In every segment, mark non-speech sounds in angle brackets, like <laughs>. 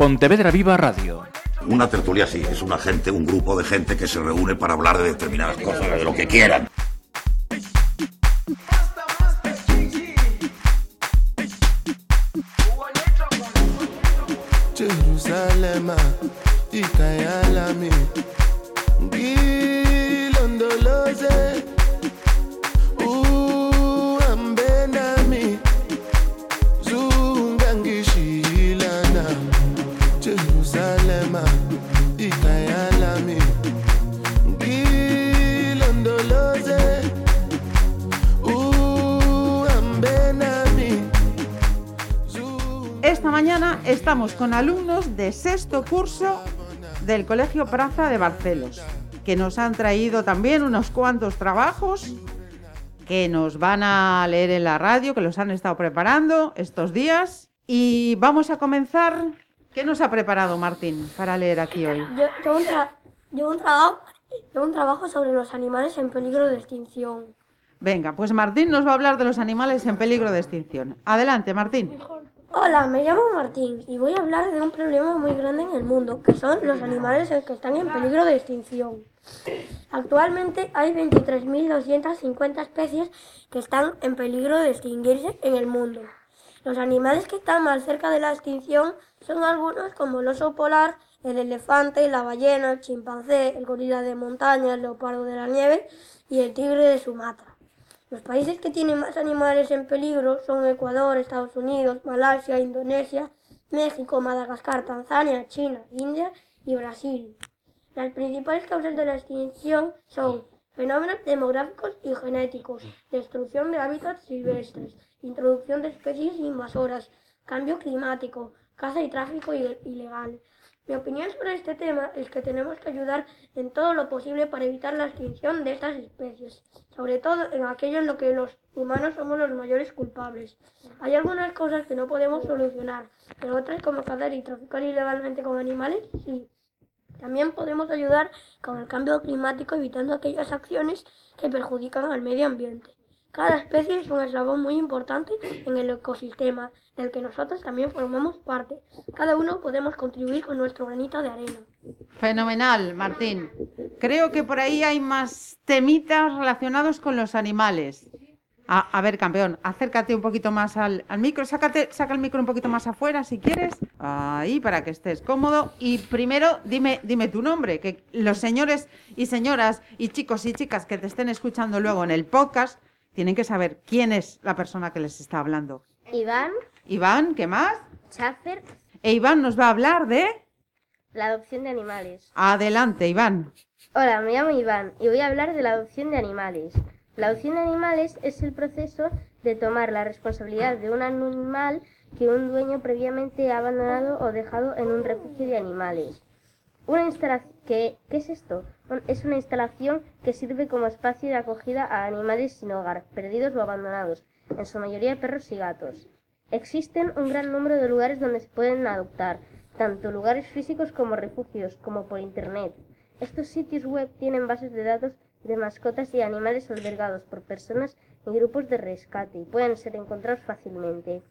Pontevedra Viva Radio. Una tertulia sí, es una gente, un grupo de gente que se reúne para hablar de determinadas cosas, de lo que quieran. Con alumnos de sexto curso del Colegio Praza de Barcelos, que nos han traído también unos cuantos trabajos que nos van a leer en la radio, que los han estado preparando estos días. Y vamos a comenzar. ¿Qué nos ha preparado Martín para leer aquí hoy? Yo, yo un, tra- yo un trabajo, yo un trabajo sobre los animales en peligro de extinción. Venga, pues Martín nos va a hablar de los animales en peligro de extinción. Adelante, Martín. Hola, me llamo Martín y voy a hablar de un problema muy grande en el mundo, que son los animales que están en peligro de extinción. Actualmente hay 23.250 especies que están en peligro de extinguirse en el mundo. Los animales que están más cerca de la extinción son algunos como el oso polar, el elefante, la ballena, el chimpancé, el gorila de montaña, el leopardo de la nieve y el tigre de Sumatra. Los países que tienen más animales en peligro son Ecuador, Estados Unidos, Malasia, Indonesia, México, Madagascar, Tanzania, China, India y Brasil. Las principales causas de la extinción son fenómenos demográficos y genéticos, destrucción de hábitats silvestres, introducción de especies invasoras, cambio climático, caza y tráfico ilegal. Mi opinión sobre este tema es que tenemos que ayudar en todo lo posible para evitar la extinción de estas especies, sobre todo en aquello en lo que los humanos somos los mayores culpables. Hay algunas cosas que no podemos solucionar, pero otras como cazar y traficar ilegalmente con animales, sí. También podemos ayudar con el cambio climático evitando aquellas acciones que perjudican al medio ambiente. Cada especie es un eslabón muy importante en el ecosistema del que nosotros también formamos parte. Cada uno podemos contribuir con nuestro granito de arena. Fenomenal, Martín. Creo que por ahí hay más temitas relacionados con los animales. A, a ver, campeón, acércate un poquito más al, al micro, sácate, saca el micro un poquito más afuera si quieres. Ahí, para que estés cómodo. Y primero, dime, dime tu nombre, que los señores y señoras y chicos y chicas que te estén escuchando luego en el podcast tienen que saber quién es la persona que les está hablando. Iván, Iván, ¿qué más? Schaffer, E Iván nos va a hablar de... la adopción de animales. Adelante, Iván. Hola, me llamo Iván y voy a hablar de la adopción de animales. La adopción de animales es el proceso de tomar la responsabilidad de un animal que un dueño previamente ha abandonado o dejado en un refugio de animales. Una instalación ¿qué, ¿Qué es esto? Es una instalación que sirve como espacio de acogida a animales sin hogar, perdidos o abandonados, en su mayoría perros y gatos. Existen un gran número de lugares donde se pueden adoptar, tanto lugares físicos como refugios, como por internet. Estos sitios web tienen bases de datos de mascotas y animales albergados por personas y grupos de rescate y pueden ser encontrados fácilmente.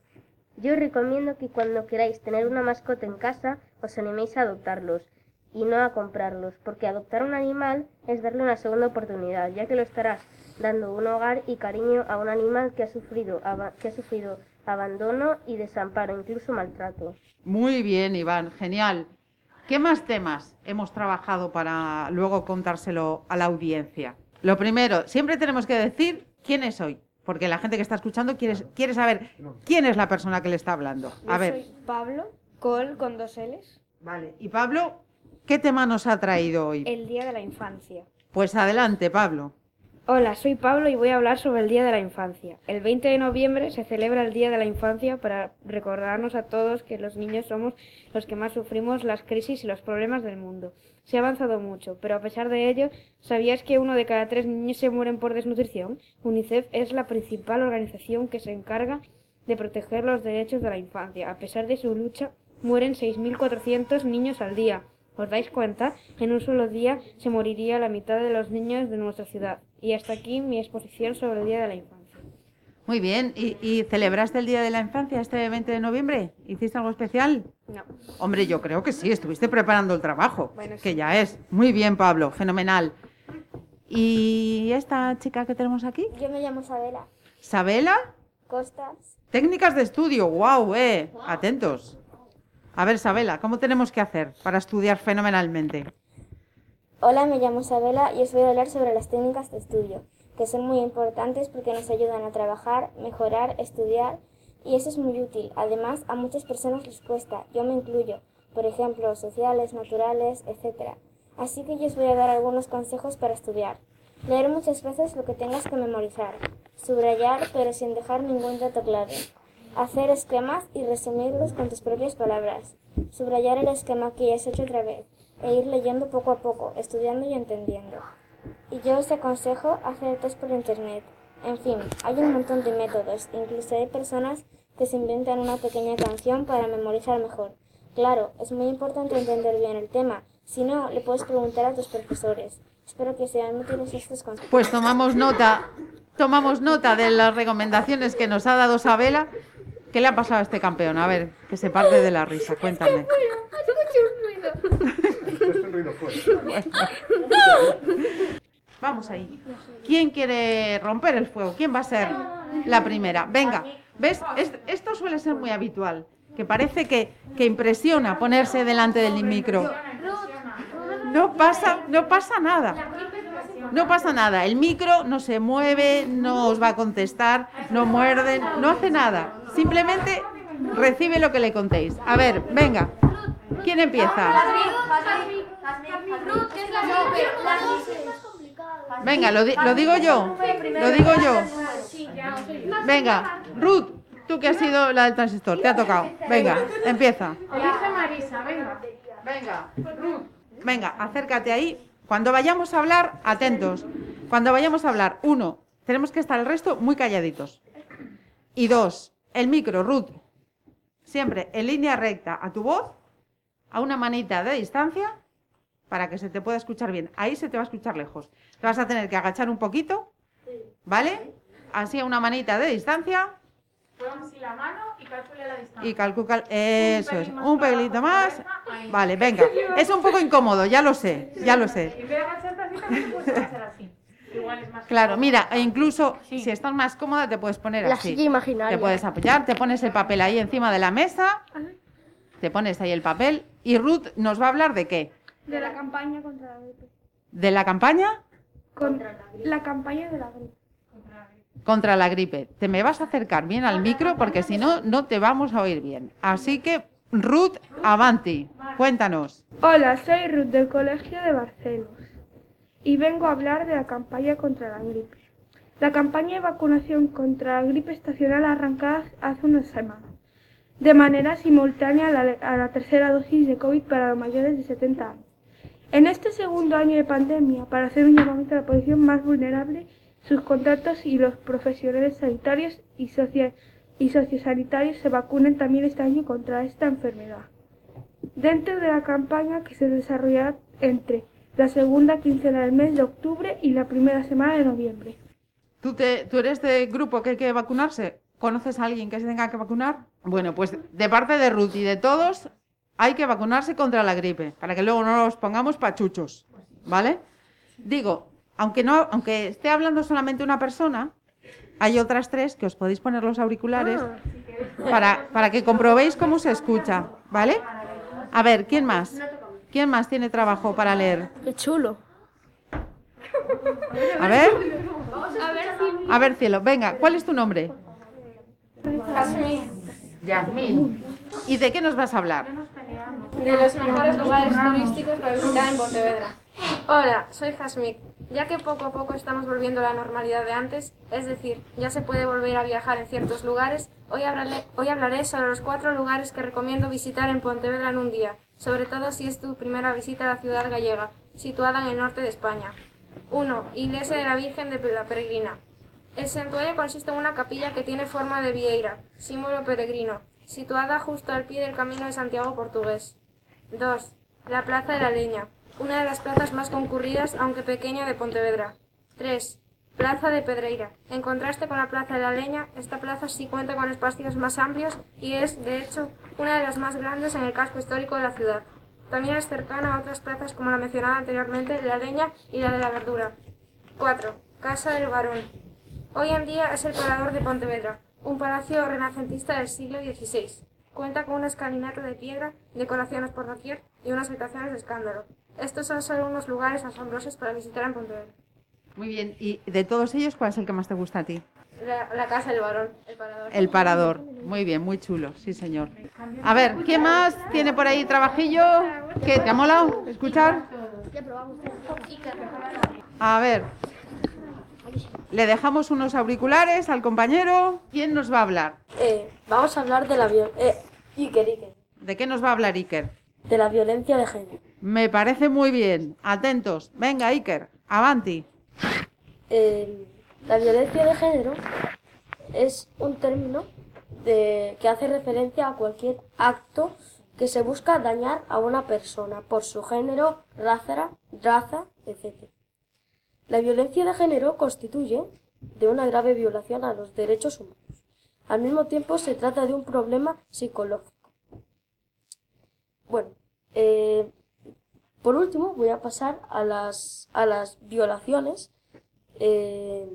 Yo os recomiendo que cuando queráis tener una mascota en casa os animéis a adoptarlos y no a comprarlos, porque adoptar un animal es darle una segunda oportunidad, ya que lo estarás dando un hogar y cariño a un animal que ha sufrido, que ha sufrido abandono y desamparo, incluso maltrato. Muy bien, Iván, genial. ¿Qué más temas hemos trabajado para luego contárselo a la audiencia? Lo primero, siempre tenemos que decir quién es hoy, porque la gente que está escuchando quiere, quiere saber quién es la persona que le está hablando. A Yo ver, soy Pablo, Col con dos L's. vale. Y Pablo, ¿qué tema nos ha traído hoy? El Día de la Infancia. Pues adelante, Pablo. Hola, soy Pablo y voy a hablar sobre el Día de la Infancia. El 20 de noviembre se celebra el Día de la Infancia para recordarnos a todos que los niños somos los que más sufrimos las crisis y los problemas del mundo. Se ha avanzado mucho, pero a pesar de ello, ¿sabías que uno de cada tres niños se mueren por desnutrición? UNICEF es la principal organización que se encarga de proteger los derechos de la infancia. A pesar de su lucha, mueren 6.400 niños al día. ¿Os dais cuenta? En un solo día se moriría la mitad de los niños de nuestra ciudad. Y hasta aquí mi exposición sobre el Día de la Infancia. Muy bien. ¿Y, y celebraste el Día de la Infancia este 20 de noviembre? ¿Hiciste algo especial? No. Hombre, yo creo que sí, estuviste preparando el trabajo, Bueno, sí. que ya es. Muy bien, Pablo, fenomenal. ¿Y esta chica que tenemos aquí? Yo me llamo Sabela ¿Sabela? Costas. Técnicas de estudio, wow, eh. Atentos. A ver, Sabela, ¿cómo tenemos que hacer para estudiar fenomenalmente? Hola, me llamo Sabela y os voy a hablar sobre las técnicas de estudio, que son muy importantes porque nos ayudan a trabajar, mejorar, estudiar y eso es muy útil. Además, a muchas personas les cuesta, yo me incluyo, por ejemplo, sociales, naturales, etc. Así que yo os voy a dar algunos consejos para estudiar. Leer muchas veces lo que tengas que memorizar. Subrayar, pero sin dejar ningún dato clave. Hacer esquemas y resumirlos con tus propias palabras. Subrayar el esquema que ya has hecho otra vez e ir leyendo poco a poco, estudiando y entendiendo. Y yo os aconsejo hacer test por internet. En fin, hay un montón de métodos, incluso hay personas que se inventan una pequeña canción para memorizar mejor. Claro, es muy importante entender bien el tema, si no, le puedes preguntar a tus profesores. Espero que sean útiles estos consejos. Pues tomamos nota, tomamos nota de las recomendaciones que nos ha dado Sabela. ¿Qué le ha pasado a este campeón? A ver, que se parte de la risa, cuéntame. Vamos ahí. ¿Quién quiere romper el fuego? ¿Quién va a ser la primera? Venga, ¿ves? Es- esto suele ser muy habitual, que parece que, que impresiona ponerse delante del micro. No pasa, no pasa nada. No pasa nada. El micro no se mueve, no os va a contestar, no muerde, no hace nada. Simplemente recibe lo que le contéis. A ver, venga. ¿Quién empieza? Venga, lo, di- lo digo yo. Lo digo yo. Venga, Ruth, tú que has sido la del transistor, te ha tocado. Venga, empieza. Venga, Ruth. Venga, acércate ahí. Cuando vayamos a hablar, atentos. Cuando vayamos a hablar, uno, tenemos que estar el resto muy calladitos. Y dos, el micro, Ruth. Siempre en línea recta a tu voz, a una manita de distancia, para que se te pueda escuchar bien. Ahí se te va a escuchar lejos. Te vas a tener que agachar un poquito, ¿vale? Así a una manita de distancia. Y calcula, eso es, un pelito más. Vale, venga. <laughs> Es un poco incómodo, ya lo sé, ya lo sé. Claro, mira, e incluso si estás más cómoda te puedes poner La así. silla imaginaria. Te puedes apoyar, te pones el papel ahí encima de la mesa, te pones ahí el papel y Ruth nos va a hablar de qué? De la campaña contra la gripe. ¿De la campaña Con la campaña de la gripe. contra la gripe? Te me vas a acercar bien al micro porque si no, no te vamos a oír bien. Así que, Ruth, avanti, cuéntanos. Hola, soy Ruth del Colegio de Barcelos y vengo a hablar de la campaña contra la gripe. La campaña de vacunación contra la gripe estacional arrancada hace unas semanas, de manera simultánea a la, tercera dosis de COVID para los mayores de 70 años. En este segundo año de pandemia, para hacer un llamamiento a la población más vulnerable, sus contactos y los profesionales sanitarios y, y sociosanitarios se vacunen también este año contra esta enfermedad dentro de la campaña que se desarrollará entre la segunda quincena del mes de octubre y la primera semana de noviembre. ¿Tú, te, ¿Tú eres de grupo que hay que vacunarse? ¿Conoces a alguien que se tenga que vacunar? Bueno, pues de parte de Ruth y de todos, hay que vacunarse contra la gripe, para que luego no nos pongamos pachuchos, ¿vale? Digo, aunque, no, aunque esté hablando solamente una persona, hay otras tres que os podéis poner los auriculares para, para que comprobéis cómo se escucha, ¿vale? A ver, ¿quién más? ¿Quién más tiene trabajo para leer? Qué chulo. A ver. A ver, cielo, venga, ¿cuál es tu nombre? Yasmín. ¿Y de qué nos vas a hablar? de los mejores lugares turísticos para visitar en Pontevedra. Hola, soy Jasmine. Ya que poco a poco estamos volviendo a la normalidad de antes, es decir, ya se puede volver a viajar en ciertos lugares, hoy hablaré, hoy hablaré sobre los cuatro lugares que recomiendo visitar en Pontevedra en un día, sobre todo si es tu primera visita a la ciudad gallega, situada en el norte de España. 1. Iglesia de la Virgen de la Peregrina. El santuario consiste en una capilla que tiene forma de vieira, símbolo peregrino, situada justo al pie del camino de Santiago portugués. 2. La Plaza de la Leña, una de las plazas más concurridas, aunque pequeña, de Pontevedra. 3. Plaza de Pedreira. En contraste con la Plaza de la Leña, esta plaza sí cuenta con espacios más amplios y es, de hecho, una de las más grandes en el casco histórico de la ciudad. También es cercana a otras plazas como la mencionada anteriormente, la Leña y la de la Verdura. 4. Casa del Barón. Hoy en día es el Parador de Pontevedra, un palacio renacentista del siglo XVI. Cuenta con una escalinata de piedra, decoraciones por doquier y unas habitaciones de escándalo. Estos son solo unos lugares asombrosos para visitar en Pontevedra. Muy bien. ¿Y de todos ellos cuál es el que más te gusta a ti? La, la Casa del Barón, el Parador. El parador. Muy bien, muy chulo, sí señor. A ver, ¿quién más tiene por ahí trabajillo? ¿Qué? ¿Te ha molado escuchar? A ver. Le dejamos unos auriculares al compañero. ¿Quién nos va a hablar? Eh, vamos a hablar de la, viol- eh, Iker, Iker, ¿De qué nos va a hablar Iker? de la violencia de género. Me parece muy bien. Atentos. Venga, Iker. Avanti. Eh, la violencia de género es un término que hace referencia a cualquier acto que se busca dañar a una persona por su género, raza, raza, etc. La violencia de género constituye de una grave violación a los derechos humanos. Al mismo tiempo se trata de un problema psicológico. Bueno, eh, por último voy a pasar a las, a las violaciones eh,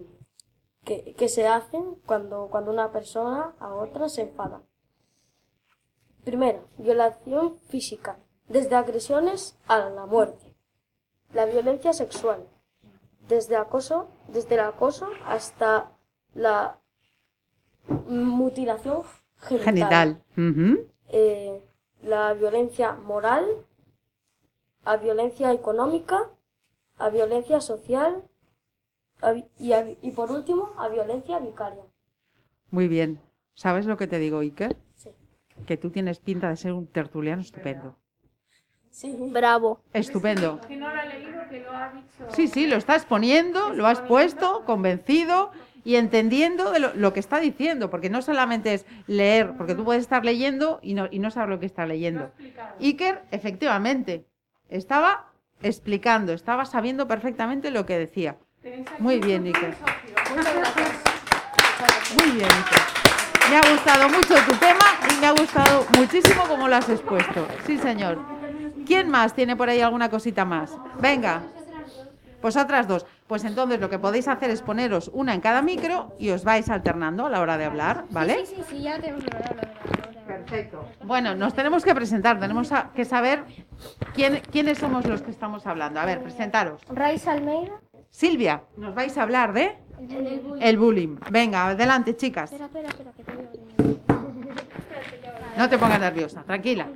que, que se hacen cuando, cuando una persona a otra se enfada. Primero, violación física, desde agresiones a la muerte. La violencia sexual, desde acoso, desde el acoso hasta la mutilación genital. Eh, la violencia moral, a violencia económica, a violencia social a y, a y por último a violencia vicaria. Muy bien. ¿Sabes lo que te digo, Iker? Sí. Que tú tienes pinta de ser un tertuliano estupendo. Sí. Bravo. Estupendo. <laughs> Que no lo ha leído, que lo ha dicho. Sí, sí, lo estás poniendo, lo has puesto, convencido y entendiendo de lo, lo que está diciendo, porque no solamente es leer, porque tú puedes estar leyendo y no, y no saber lo que está leyendo. Iker, efectivamente, estaba explicando, estaba sabiendo perfectamente lo que decía. Muy bien, Iker. Muy bien, Iker. Me ha gustado mucho tu tema y me ha gustado muchísimo cómo lo has expuesto. Sí, señor. ¿Quién más tiene por ahí alguna cosita más? Venga. Vosotras dos. Pues entonces lo que podéis hacer es poneros una en cada micro y os vais alternando a la hora de hablar, ¿vale? Sí, sí, ya tenemos la hora. Perfecto. Bueno, nos tenemos que presentar, tenemos a- que saber quién- quiénes somos los que estamos hablando. A ver, presentaros. Raiz Almeida. Silvia, nos vais a hablar de el bullying. Venga, adelante, chicas. Espera, espera, que te veo. No te pongas nerviosa, tranquila.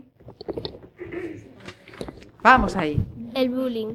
Vamos ahí. El bullying.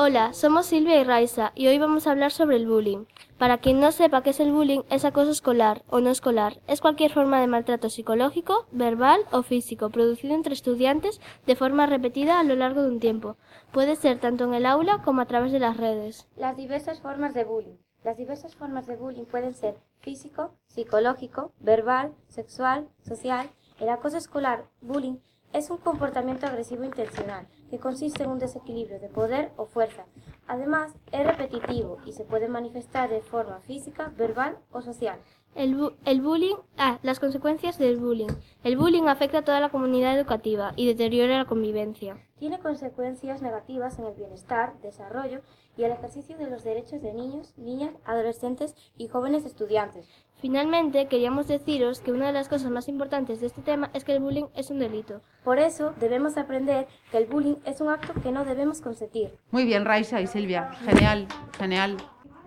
Hola, somos Silvia y Raiza y hoy vamos a hablar sobre el bullying. Para quien no sepa qué es el bullying, es acoso escolar o no escolar. Es cualquier forma de maltrato psicológico, verbal o físico producido entre estudiantes de forma repetida a lo largo de un tiempo. Puede ser tanto en el aula como a través de las redes. Las diversas formas de bullying. Las diversas formas de bullying pueden ser físico, psicológico, verbal, sexual, social. El acoso escolar, bullying, es un comportamiento agresivo intencional que consiste en un desequilibrio de poder o fuerza. Además, es repetitivo y se puede manifestar de forma física, verbal o social. El, bu- el bullying, ah, las consecuencias del bullying. El bullying afecta a toda la comunidad educativa y deteriora la convivencia. Tiene consecuencias negativas en el bienestar, desarrollo y el ejercicio de los derechos de niños, niñas, adolescentes y jóvenes estudiantes. Finalmente, queríamos deciros que una de las cosas más importantes de este tema es que el bullying es un delito. Por eso debemos aprender que el bullying es un acto que no debemos consentir. Muy bien, Raisa y Silvia. Genial, genial.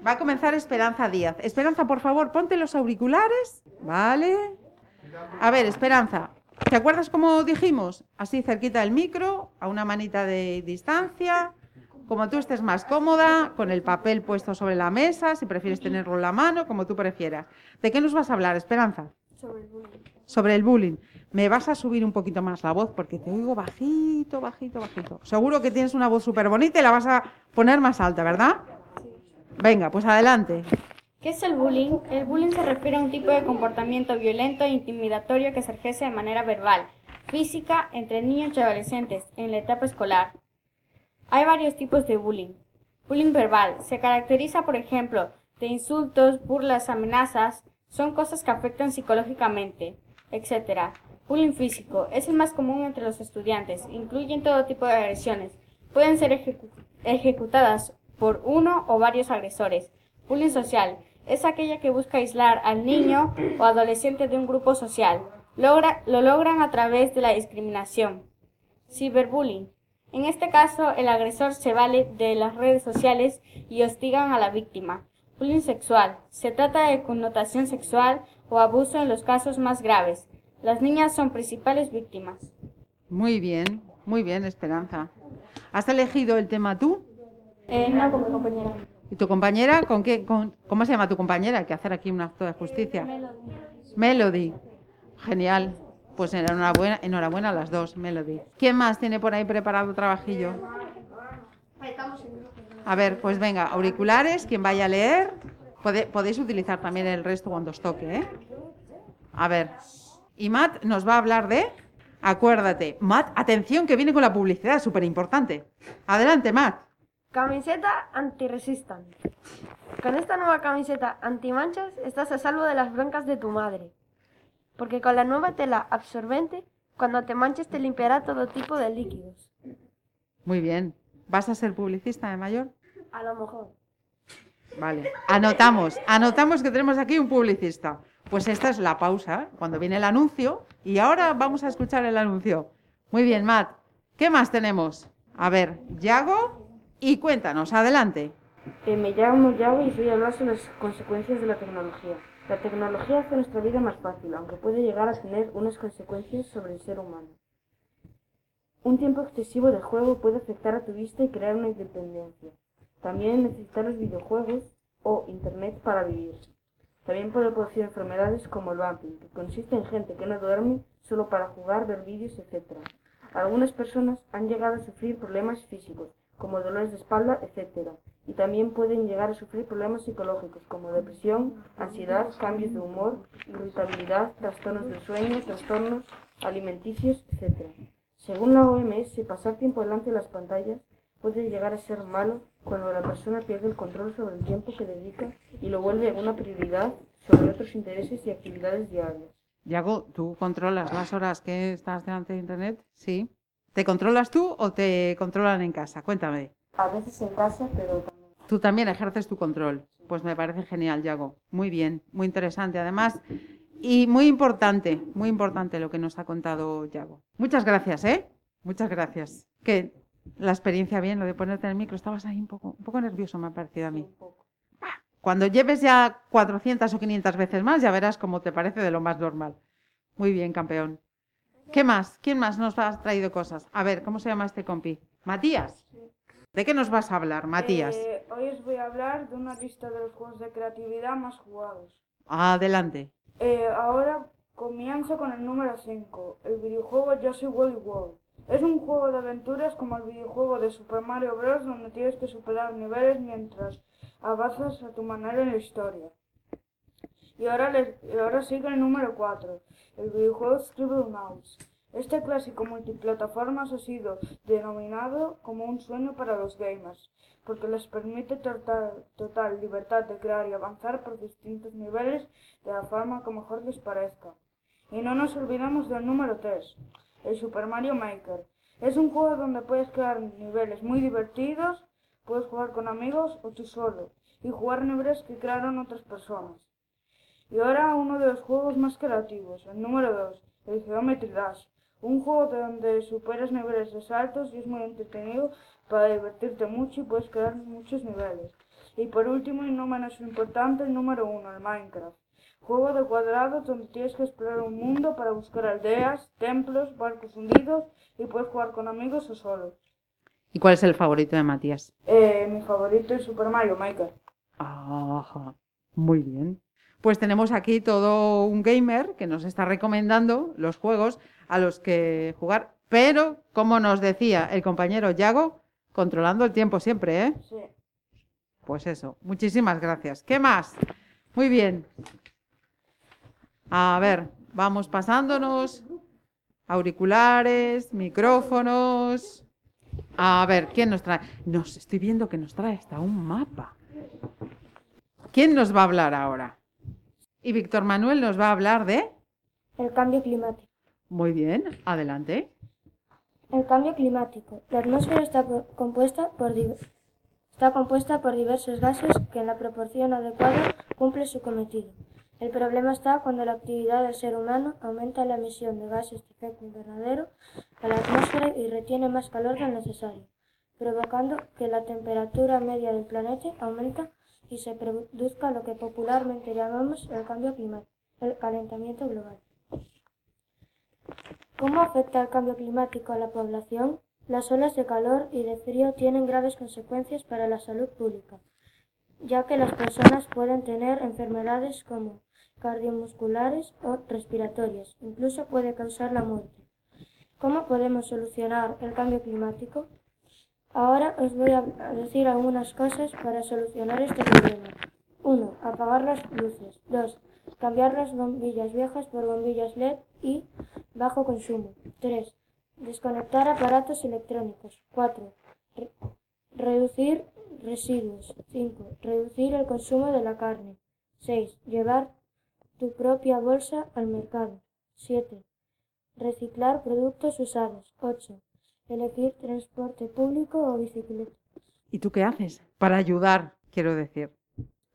Va a comenzar Esperanza Díaz. Esperanza, por favor, ponte los auriculares. Vale. A ver, Esperanza. ¿Te acuerdas cómo dijimos? Así cerquita del micro, a una manita de distancia. Como tú estés más cómoda, con el papel puesto sobre la mesa, si prefieres tenerlo en la mano, como tú prefieras. ¿De qué nos vas a hablar, Esperanza? Sobre el bullying. Sobre el bullying. Me vas a subir un poquito más la voz porque te oigo bajito, bajito, bajito. Seguro que tienes una voz súper bonita y la vas a poner más alta, ¿verdad? Venga, pues adelante. ¿Qué es el bullying? El bullying se refiere a un tipo de comportamiento violento e intimidatorio que se ejerce de manera verbal, física, entre niños y adolescentes en la etapa escolar. Hay varios tipos de bullying. Bullying verbal se caracteriza, por ejemplo, de insultos, burlas, amenazas, son cosas que afectan psicológicamente, etc. Bullying físico es el más común entre los estudiantes, incluyen todo tipo de agresiones, pueden ser ejecu- ejecutadas por uno o varios agresores. Bullying social es aquella que busca aislar al niño o adolescente de un grupo social. Logra- lo logran a través de la discriminación. Ciberbullying. En este caso, el agresor se vale de las redes sociales y hostigan a la víctima. Bullying sexual. Se trata de connotación sexual o abuso en los casos más graves. Las niñas son principales víctimas. Muy bien, muy bien, Esperanza. ¿Has elegido el tema tú? Eh, no, como compañera. ¿Y tu compañera? ¿Con qué? con- ¿Cómo se llama tu compañera? Hay que hacer aquí un acto de justicia. Melody. Genial. Pues enhorabuena, enhorabuena a las dos, Melody. ¿Quién más tiene por ahí preparado trabajillo? A ver, pues venga, auriculares, quien vaya a leer. Podéis utilizar también el resto cuando os toque, ¿eh? A ver. Y Matt nos va a hablar de... Acuérdate, Matt, atención que viene con la publicidad, súper importante. Adelante, Matt. Camiseta anti-resistant. Con esta nueva camiseta anti-manchas estás a salvo de las broncas de tu madre. Porque con la nueva tela absorbente, cuando te manches te limpiará todo tipo de líquidos. Muy bien. ¿Vas a ser publicista de mayor? A lo mejor. Vale. Anotamos, anotamos que tenemos aquí un publicista. Pues esta es la pausa, cuando viene el anuncio, y ahora vamos a escuchar el anuncio. Muy bien, Matt. ¿Qué más tenemos? A ver, Yago, y cuéntanos, adelante. Eh, me llamo Yago y soy sobre las consecuencias de la tecnología. La tecnología hace nuestra vida más fácil, aunque puede llegar a tener unas consecuencias sobre el ser humano. Un tiempo excesivo de juego puede afectar a tu vista y crear una independencia. También necesitar los videojuegos o Internet para vivir. También puede producir enfermedades como el vamping, que consiste en gente que no duerme solo para jugar, ver vídeos, etc. Algunas personas han llegado a sufrir problemas físicos, como dolores de espalda, etc. Y también pueden llegar a sufrir problemas psicológicos, como depresión, ansiedad, cambios de humor, irritabilidad, trastornos del sueño, trastornos alimenticios, etc. Según la OMS, pasar tiempo delante de las pantallas puede llegar a ser malo cuando la persona pierde el control sobre el tiempo que dedica y lo vuelve una prioridad sobre otros intereses y actividades diarias. Yago, ¿tú controlas las horas que estás delante de Internet? Sí. ¿Te controlas tú o te controlan en casa? Cuéntame. A veces en casa, pero también Tú también ejerces tu control. Pues me parece genial, Yago. Muy bien, muy interesante además. Y muy importante, muy importante lo que nos ha contado Yago. Muchas gracias, ¿eh? Muchas gracias. Que la experiencia bien, lo de ponerte en el micro, estabas ahí un poco, un poco nervioso, me ha parecido a mí. Cuando lleves ya 400 o 500 veces más, ya verás cómo te parece de lo más normal. Muy bien, campeón. ¿Qué más? ¿Quién más nos ha traído cosas? A ver, ¿cómo se llama este compi? Matías. ¿De qué nos vas a hablar, Matías? Eh, hoy os voy a hablar de una lista de los juegos de creatividad más jugados. Adelante. Eh, ahora comienzo con el número 5, el videojuego Yo soy Wally World. Es un juego de aventuras como el videojuego de Super Mario Bros. donde tienes que superar niveles mientras avanzas a tu manera en la historia. Y ahora, les- y ahora sigue el número 4, el videojuego Scribblenauts. Este clásico multiplataformas ha sido denominado como un sueño para los gamers, porque les permite total, total libertad de crear y avanzar por distintos niveles de la forma que mejor les parezca. Y no nos olvidemos del número 3, el Super Mario Maker. Es un juego donde puedes crear niveles muy divertidos, puedes jugar con amigos o tú solo, y jugar niveles que crearon otras personas. Y ahora uno de los juegos más creativos, el número 2, el Geometry Dash. Un juego donde superas niveles de saltos y es muy entretenido para divertirte mucho y puedes crear muchos niveles. Y por último y no menos importante, el número 1, el Minecraft. Juego de cuadrados donde tienes que explorar un mundo para buscar aldeas, templos, barcos hundidos y puedes jugar con amigos o solo. ¿Y cuál es el favorito de Matías? Eh, mi favorito es Super Mario Maker. Ajá, muy bien. Pues tenemos aquí todo un gamer que nos está recomendando los juegos a los que jugar, pero como nos decía el compañero Yago, controlando el tiempo siempre, ¿eh? Sí. Pues eso, muchísimas gracias. ¿Qué más? Muy bien. A ver, vamos pasándonos. Auriculares, micrófonos. A ver, ¿quién nos trae? Nos estoy viendo que nos trae hasta un mapa. ¿Quién nos va a hablar ahora? Y Víctor Manuel nos va a hablar de... El cambio climático. Muy bien, adelante. El cambio climático. La atmósfera está compuesta por, está compuesta por diversos gases que en la proporción adecuada cumple su cometido. El problema está cuando la actividad del ser humano aumenta la emisión de gases de efecto invernadero a la atmósfera y retiene más calor del necesario, provocando que la temperatura media del planeta aumenta y se produzca lo que popularmente llamamos el cambio climático, el calentamiento global. ¿Cómo afecta el cambio climático a la población? Las olas de calor y de frío tienen graves consecuencias para la salud pública, ya que las personas pueden tener enfermedades como cardiomusculares o respiratorias, incluso puede causar la muerte. ¿Cómo podemos solucionar el cambio climático? Ahora os voy a decir algunas cosas para solucionar este problema. 1. Apagar las luces. 2. Cambiar las bombillas viejas por bombillas LED y bajo consumo. 3. Desconectar aparatos electrónicos. 4. Re- reducir residuos. 5. Reducir el consumo de la carne. 6. Llevar tu propia bolsa al mercado. 7. Reciclar productos usados. 8. Elegir transporte público o bicicleta. ¿Y tú qué haces? Para ayudar, quiero decir.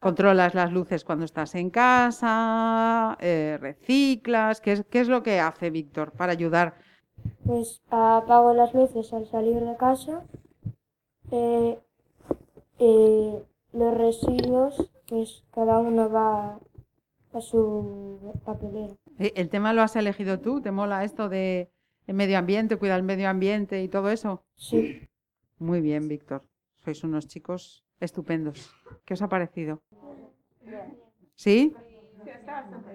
Controlas las luces cuando estás en casa, eh, reciclas. ¿Qué es, ¿Qué es lo que hace Víctor para ayudar? Pues apago las luces al salir de casa. Eh, eh, los residuos, pues cada uno va a su papelera. Eh, ¿El tema lo has elegido tú? ¿Te mola esto de el medio ambiente, cuidar el medio ambiente y todo eso? Sí. Muy bien, Víctor. Sois unos chicos estupendos. ¿Qué os ha parecido? ¿Sí?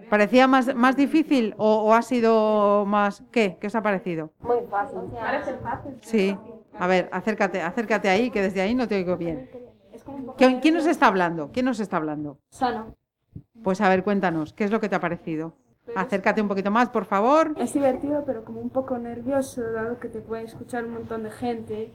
¿Parecía más, más difícil o, o ha sido más... ¿Qué? ¿Qué os ha parecido? Muy fácil. Parece fácil. Sí. A ver, acércate, acércate ahí, que desde ahí no te oigo bien. ¿Quién, quién nos está hablando? ¿Quién nos está hablando? Sano. Pues a ver, cuéntanos, ¿qué es lo que te ha parecido? Acércate un poquito más, por favor. Es divertido, pero como un poco nervioso, dado que te puede escuchar un montón de gente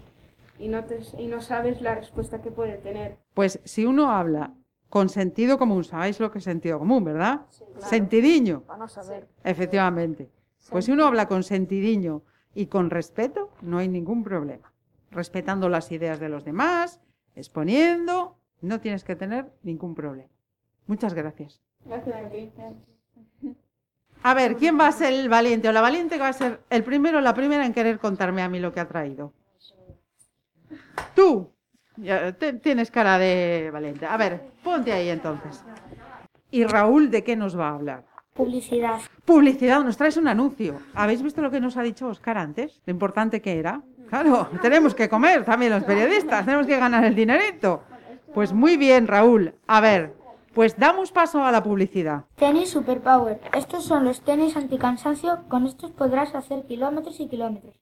y no, te, y no sabes la respuesta que puede tener. Pues si uno habla con sentido común, sabéis lo que es sentido común, ¿verdad? Sentidiño. Vamos a ver. Efectivamente. Pues si uno habla con sentidiño y con respeto, no hay ningún problema. Respetando las ideas de los demás, exponiendo, no tienes que tener ningún problema. Muchas gracias. Gracias a ti. A ver, ¿quién va a ser el valiente o la valiente que va a ser el primero o la primera en querer contarme a mí lo que ha traído? Tú. Ya, te- tienes cara de valiente. A ver, ponte ahí entonces. ¿Y Raúl de qué nos va a hablar? Publicidad. Publicidad, nos traes un anuncio. ¿Habéis visto lo que nos ha dicho Oscar antes? Lo importante que era. Claro, tenemos que comer también los periodistas, tenemos que ganar el dinerito. Pues muy bien, Raúl. A ver, pues damos paso a la publicidad. Tenis Superpower. Estos son los tenis anticansancio. Con estos podrás hacer kilómetros y kilómetros.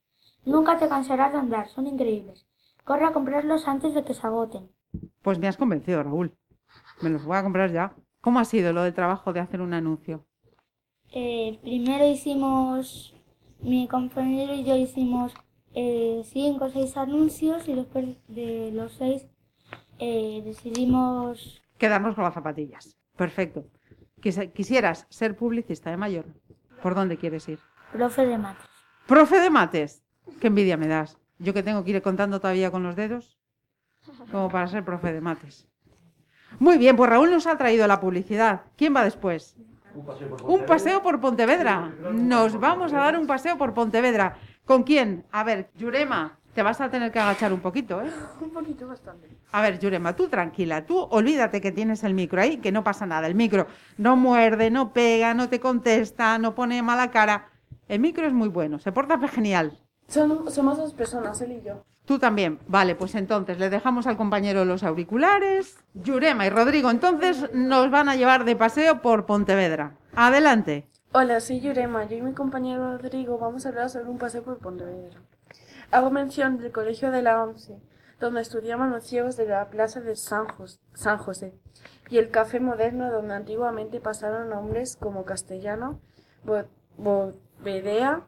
Nunca te cansarás de andar. Son increíbles. Corre a comprarlos antes de que se agoten. Pues me has convencido, Raúl. Me los voy a comprar ya. ¿Cómo ha sido lo del trabajo de hacer un anuncio? Eh, primero hicimos, mi compañero y yo hicimos eh, cinco o seis anuncios y después de los seis eh, decidimos Quedarnos con las zapatillas. Perfecto. Quisieras ser publicista de mayor. ¿Por dónde quieres ir? profe de mates. Profe de mates. Qué envidia me das. Yo que tengo que ir contando todavía con los dedos. Como para ser profe de mates. Muy bien, pues Raúl nos ha traído la publicidad. ¿Quién va después? Un paseo por Pontevedra. Nos vamos a dar un paseo por Pontevedra. ¿Con quién? A ver, Yurema, te vas a tener que agachar un poquito, ¿eh? <laughs> Un poquito bastante. A ver, Yurema, tú tranquila, tú olvídate que tienes el micro ahí, que no pasa nada. El micro no muerde, no pega, no te contesta, no pone mala cara. El micro es muy bueno, se porta genial. Son, somos dos personas, él y yo. Tú también. Vale, pues entonces le dejamos al compañero los auriculares. Yurema y Rodrigo, entonces nos van a llevar de paseo por Pontevedra. Adelante. Hola, soy Yurema. Yo y mi compañero Rodrigo vamos a hablar sobre un paseo por Pontevedra. Hago mención del colegio de la ONCE, donde estudiamos los ciegos de la plaza de San, Jos- San José, y el café moderno donde antiguamente pasaron hombres como Castellano, Bo- Bovedea,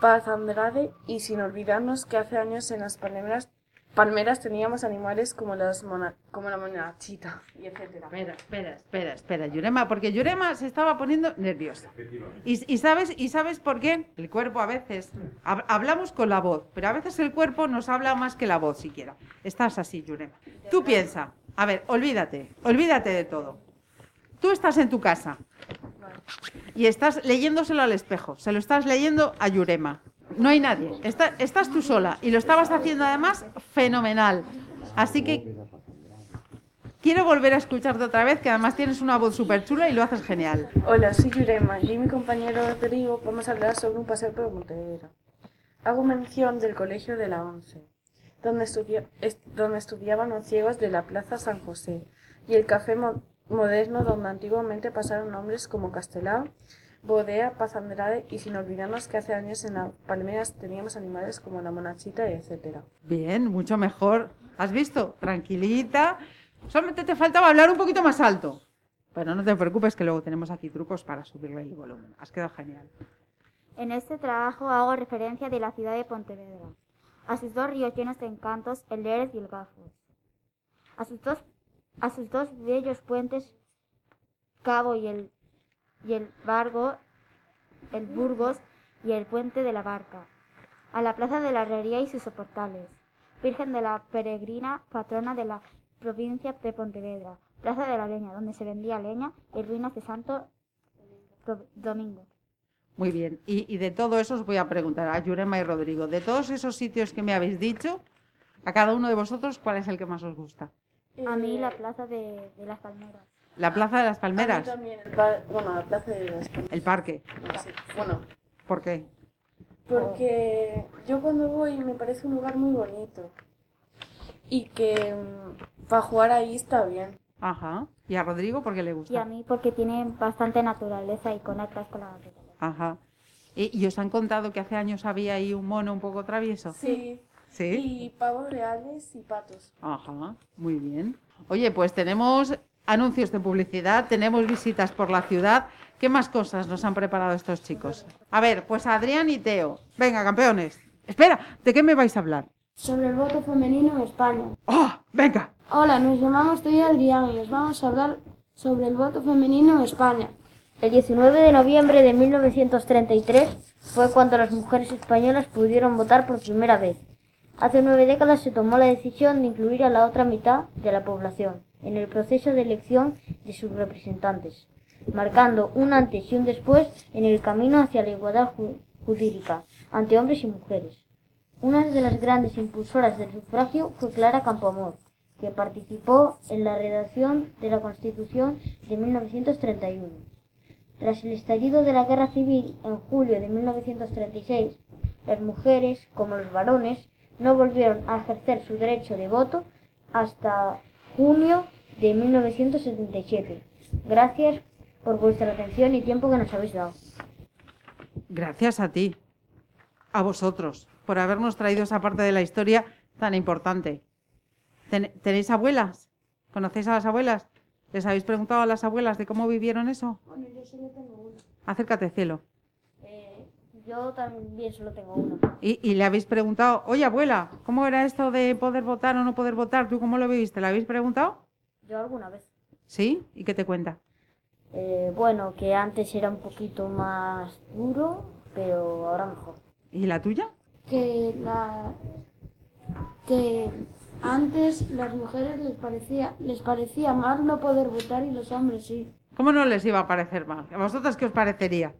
Paz Andrade, y sin olvidarnos que hace años en las palmeras palmeras teníamos animales como, las mona- como la monachita y etcétera. Espera, espera, espera, espera, Yurema, porque Yurema se estaba poniendo nerviosa. ¿Y, y sabes, ¿Y sabes por qué? El cuerpo a veces, hab- hablamos con la voz, pero a veces el cuerpo nos habla más que la voz siquiera. Estás así, Yurema. Tú piensa, a ver, olvídate, olvídate de todo. Tú estás en tu casa y estás leyéndoselo al espejo, se lo estás leyendo a Yurema. No hay nadie, está- estás tú sola y lo estabas haciendo además fenomenal. Así que quiero volver a escucharte otra vez, que además tienes una voz súper chula y lo haces genial. Hola, soy Yurema y mi compañero Rodrigo vamos a hablar sobre un paseo por Pontevedra. Hago mención del colegio de la ONCE, donde, estudia- est- donde estudiaban los ciegos de la Plaza San José, y el café moderno donde antiguamente pasaron nombres como Castelao, Bodea, Paz Andrade y sin olvidarnos que hace años en las palmeras teníamos animales como la monachita y etcétera. Bien, mucho mejor. ¿Has visto? Tranquilita. Solamente te faltaba hablar un poquito más alto. Pero no te preocupes que luego tenemos aquí trucos para subirle el volumen. Has quedado genial. En este trabajo hago referencia de la ciudad de Pontevedra, a sus dos ríos llenos de encantos, el Lérez y el Gafos, a sus dos, a sus dos bellos puentes, Cabo y el, y el Vargo, el Burgos y el puente de la Barca, a la plaza de la Herrería y sus soportales, Virgen de la Peregrina, patrona de la provincia de Pontevedra, Plaza de la Leña, donde se vendía leña, y ruinas de Santo Do- Domingo. Muy bien. Y, y de todo eso os voy a preguntar a Yurema y Rodrigo. De todos esos sitios que me habéis dicho, a cada uno de vosotros, ¿cuál es el que más os gusta? A mí la plaza de, de las Palmeras. ¿La Plaza de las A Palmeras? mí también, el par- bueno, la Plaza de las Palmeras. ¿El parque? Sí, Bueno, ¿Por qué? Porque yo cuando voy me parece un lugar muy bonito. Y que para jugar ahí está bien. Ajá. ¿Y a Rodrigo por qué le Y a gusta? mí porque tiene bastante naturaleza y conectas con la naturaleza. Ajá. ¿Y, y os han contado que hace años había ahí un mono un poco travieso? Sí. ¿Sí? Y pavos reales y patos. Ajá, muy bien. Oye, pues tenemos anuncios de publicidad, tenemos visitas por la ciudad. ¿Qué más cosas nos han preparado estos chicos? A ver, pues Adrián y Teo. Venga, campeones. Espera, ¿de qué me vais a hablar? Sobre el voto femenino en España. ¡Oh! Venga. Hola, nos llamamos Teo y Adrián y os vamos a hablar sobre el voto femenino en España. El 19 de noviembre de 1933 fue cuando las mujeres españolas pudieron votar por primera vez. Hace nueve décadas se tomó la decisión de incluir a la otra mitad de la población en el proceso de elección de sus representantes, marcando un antes y un después en el camino hacia la igualdad ju- jurídica ante hombres y mujeres. Una de las grandes impulsoras del sufragio fue Clara Campoamor, que participó en la redacción de la Constitución de 1931. Tras el estallido de la Guerra Civil en julio de 1936, las mujeres, como los varones, no volvieron a ejercer su derecho de voto hasta junio de 1977. Gracias por vuestra atención y tiempo que nos habéis dado. Gracias a ti, a vosotros, por habernos traído esa parte de la historia tan importante. Ten- ¿Tenéis abuelas? ¿Conocéis a las abuelas? ¿Les habéis preguntado a las abuelas de cómo vivieron eso? Bueno, yo solo tengo una. Acércate, cielo. Yo también solo tengo una. Y, y le habéis preguntado, oye abuela, ¿cómo era esto de poder votar o no poder votar? ¿Tú cómo lo viviste? ¿Le habéis preguntado? Yo alguna vez. ¿Sí? ¿Y qué te cuenta? Eh, bueno, que antes era un poquito más duro, pero ahora mejor. ¿Y la tuya? Que la que antes las mujeres les parecía les parecía mal no poder votar y los hombres sí. ¿Cómo no les iba a parecer mal? ¿A vosotras qué os parecería?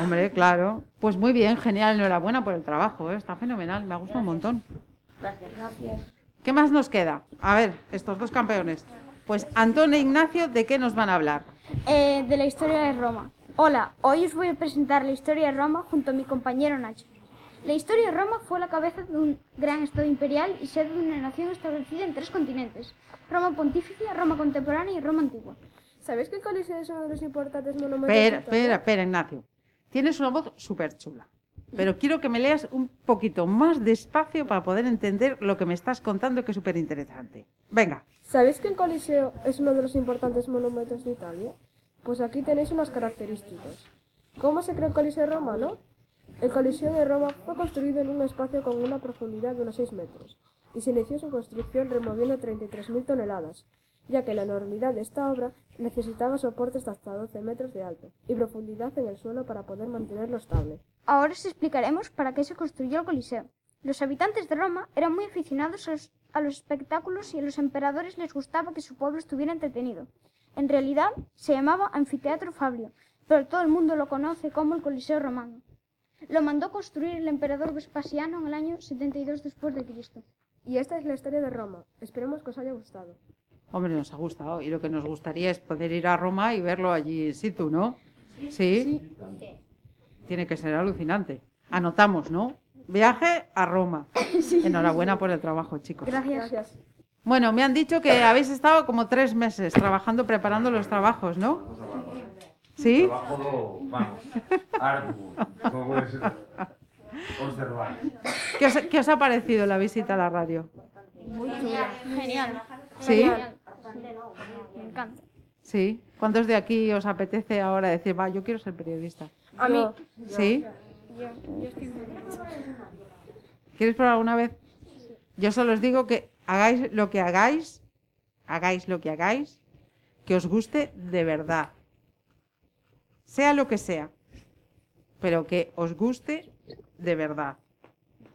Hombre, claro. Pues muy bien, genial, enhorabuena por el trabajo, ¿eh? está fenomenal, me gusta un montón. Gracias. Gracias. ¿Qué más nos queda? A ver, estos dos campeones. Pues Antón e Ignacio, ¿de qué nos van a hablar? Eh, de la historia de Roma. Hola, hoy os voy a presentar la historia de Roma junto a mi compañero Nacho. La historia de Roma fue la cabeza de un gran estado imperial y sede de una nación establecida en tres continentes. Roma pontificia, Roma contemporánea y Roma antigua. ¿Sabéis que el Coliseo es uno de los importantes monumentos? Espera, espera, Ignacio. Tienes una voz súper chula. Pero quiero que me leas un poquito más despacio para poder entender lo que me estás contando, que es súper interesante. Venga. ¿Sabéis que el Coliseo es uno de los importantes monumentos de Italia? Pues aquí tenéis unas características. ¿Cómo se creó el Coliseo romano? El Coliseo de Roma fue construido en un espacio con una profundidad de unos 6 metros y se inició su construcción removiendo 33.000 toneladas, ya que la enormidad de esta obra necesitaba soportes de hasta 12 metros de alto y profundidad en el suelo para poder mantenerlo estable. Ahora os explicaremos para qué se construyó el Coliseo. Los habitantes de Roma eran muy aficionados a los, a los espectáculos y a los emperadores les gustaba que su pueblo estuviera entretenido. En realidad se llamaba Anfiteatro Fabio, pero todo el mundo lo conoce como el Coliseo romano. Lo mandó construir el emperador Vespasiano en el año 72 después de Cristo. Y esta es la historia de Roma. Esperemos que os haya gustado. Hombre, nos ha gustado. Y lo que nos gustaría es poder ir a Roma y verlo allí in situ, ¿no? Sí. Tiene que ser alucinante. Anotamos, ¿no? Viaje a Roma. <laughs> Enhorabuena por el trabajo, chicos. Gracias. Bueno, me han dicho que habéis estado como tres meses trabajando, preparando los trabajos, ¿no? ¿Sí? Trabajo, vamos, arduo, como es observar. ¿Qué os, qué os ha parecido la visita a la radio? Muy chula. Genial. ¿Sí? Genial. Me encanta. ¿Sí? ¿Cuántos de aquí os apetece ahora decir, va, yo quiero ser periodista? A mí. ¿Sí? Yo, yo estoy muy ¿Quieres probar alguna vez? Yo solo os digo que hagáis lo que hagáis, hagáis lo que hagáis, que os guste de verdad. Sea lo que sea, pero que os guste de verdad.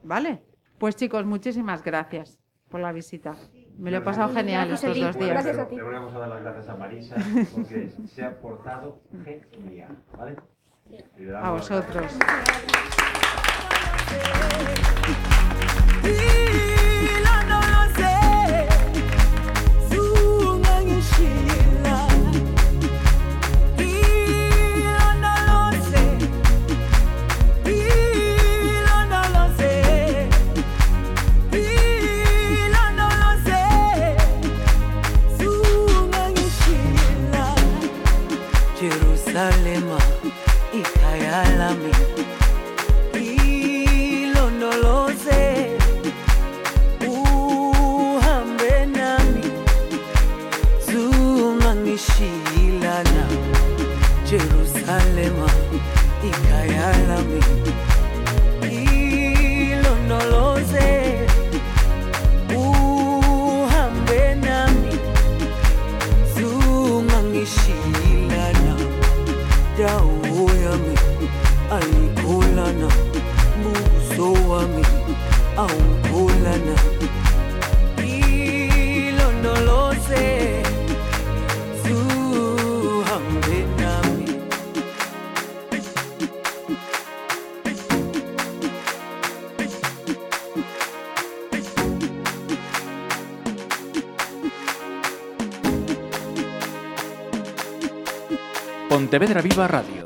¿Vale? Pues chicos, muchísimas gracias por la visita. Me lo he pasado genial estos dos días. Le vamos a dar las gracias a Marisa porque <laughs> se ha portado genial, ¿vale? A vosotros. Jerusalema ikhaya ilondoloze uhambe nami. Zungangishilana Jerusalema ikhaya lami Pontevedra Viva Radio